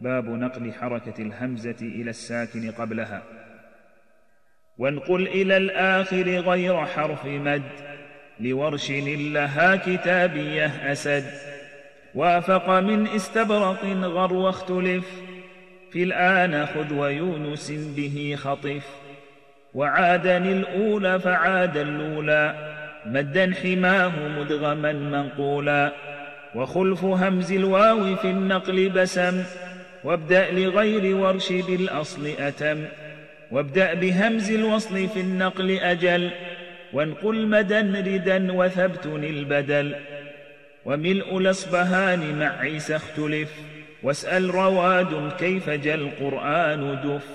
باب نقل حركة الهمزة إلى الساكن قبلها. وانقل إلى الآخر غير حرف مد لورش لها كتابية أسد. وافق من استبرق غر واختلف في الآن خذ ويونس به خطف. وعادني الأولى فعاد اللولى مدا حماه مدغما منقولا. وخلف همز الواو في النقل بسم وابدأ لغير ورش بالأصل أتم. وابدأ بهمز الوصل في النقل أجل. وانقل مدا ردا وثبتن البدل. وملء الأصبهان مع عيسى اختلف واسأل رواد كيف جاء القرآن دف.